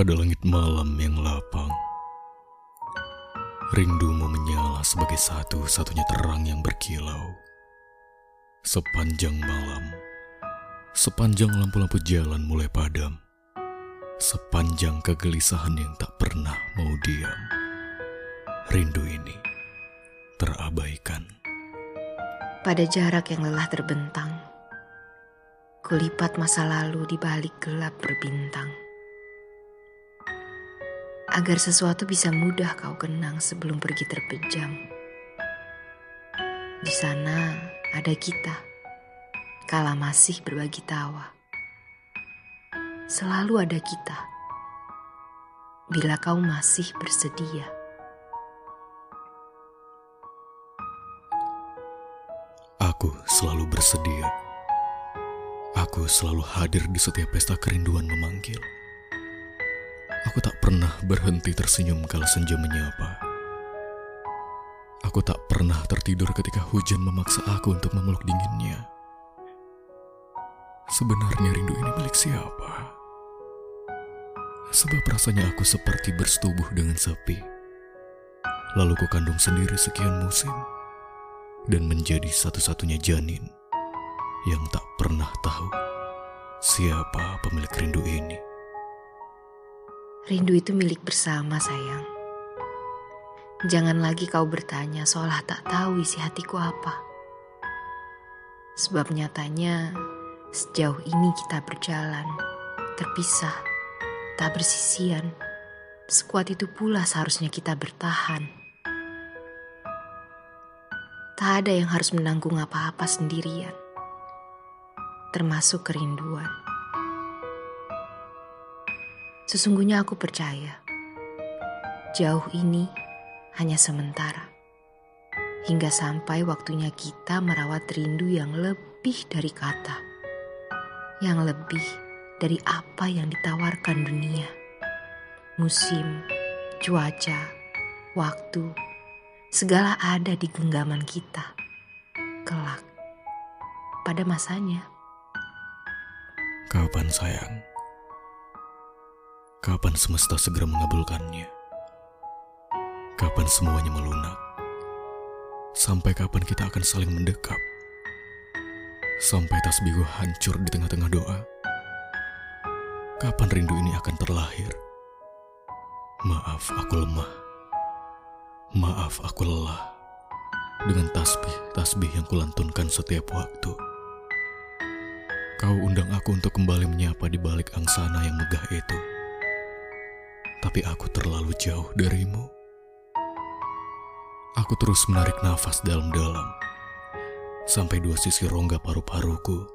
pada langit malam yang lapang. Rindumu menyala sebagai satu-satunya terang yang berkilau. Sepanjang malam, sepanjang lampu-lampu jalan mulai padam, sepanjang kegelisahan yang tak pernah mau diam, rindu ini terabaikan. Pada jarak yang lelah terbentang, kulipat masa lalu di balik gelap berbintang agar sesuatu bisa mudah kau kenang sebelum pergi terpejam. Di sana ada kita, kala masih berbagi tawa. Selalu ada kita, bila kau masih bersedia. Aku selalu bersedia. Aku selalu hadir di setiap pesta kerinduan memanggil. Aku tak pernah berhenti tersenyum kala senja menyapa. Aku tak pernah tertidur ketika hujan memaksa aku untuk memeluk dinginnya. Sebenarnya rindu ini milik siapa? Sebab rasanya aku seperti bersetubuh dengan sepi. Lalu ku kandung sendiri sekian musim dan menjadi satu-satunya janin yang tak pernah tahu siapa pemilik rindu ini. Rindu itu milik bersama, sayang. Jangan lagi kau bertanya seolah tak tahu isi hatiku apa. Sebab nyatanya sejauh ini kita berjalan, terpisah, tak bersisian. Sekuat itu pula seharusnya kita bertahan. Tak ada yang harus menanggung apa-apa sendirian, termasuk kerinduan. Sesungguhnya aku percaya, jauh ini hanya sementara. Hingga sampai waktunya kita merawat rindu yang lebih dari kata. Yang lebih dari apa yang ditawarkan dunia. Musim, cuaca, waktu, segala ada di genggaman kita. Kelak, pada masanya. Kapan sayang? Kapan semesta segera mengabulkannya? Kapan semuanya melunak? Sampai kapan kita akan saling mendekap? Sampai tasbihku hancur di tengah-tengah doa? Kapan rindu ini akan terlahir? Maaf aku lemah. Maaf aku lelah. Dengan tasbih-tasbih yang kulantunkan setiap waktu. Kau undang aku untuk kembali menyapa di balik angsana yang megah itu tapi aku terlalu jauh darimu. Aku terus menarik nafas dalam-dalam, sampai dua sisi rongga paru-paruku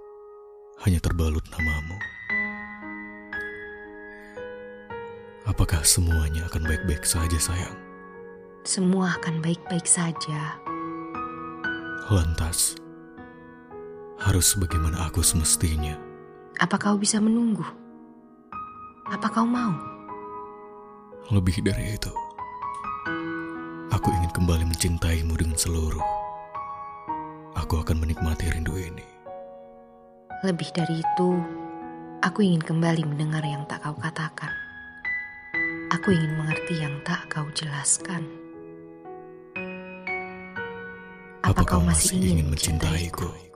hanya terbalut namamu. Apakah semuanya akan baik-baik saja, sayang? Semua akan baik-baik saja. Lantas, harus bagaimana aku semestinya? Apa kau bisa menunggu? Apa kau mau? Lebih dari itu, aku ingin kembali mencintaimu dengan seluruh. Aku akan menikmati rindu ini. Lebih dari itu, aku ingin kembali mendengar yang tak kau katakan. Aku ingin mengerti yang tak kau jelaskan. Apa, Apa kau masih ingin mencintaiku? mencintaiku?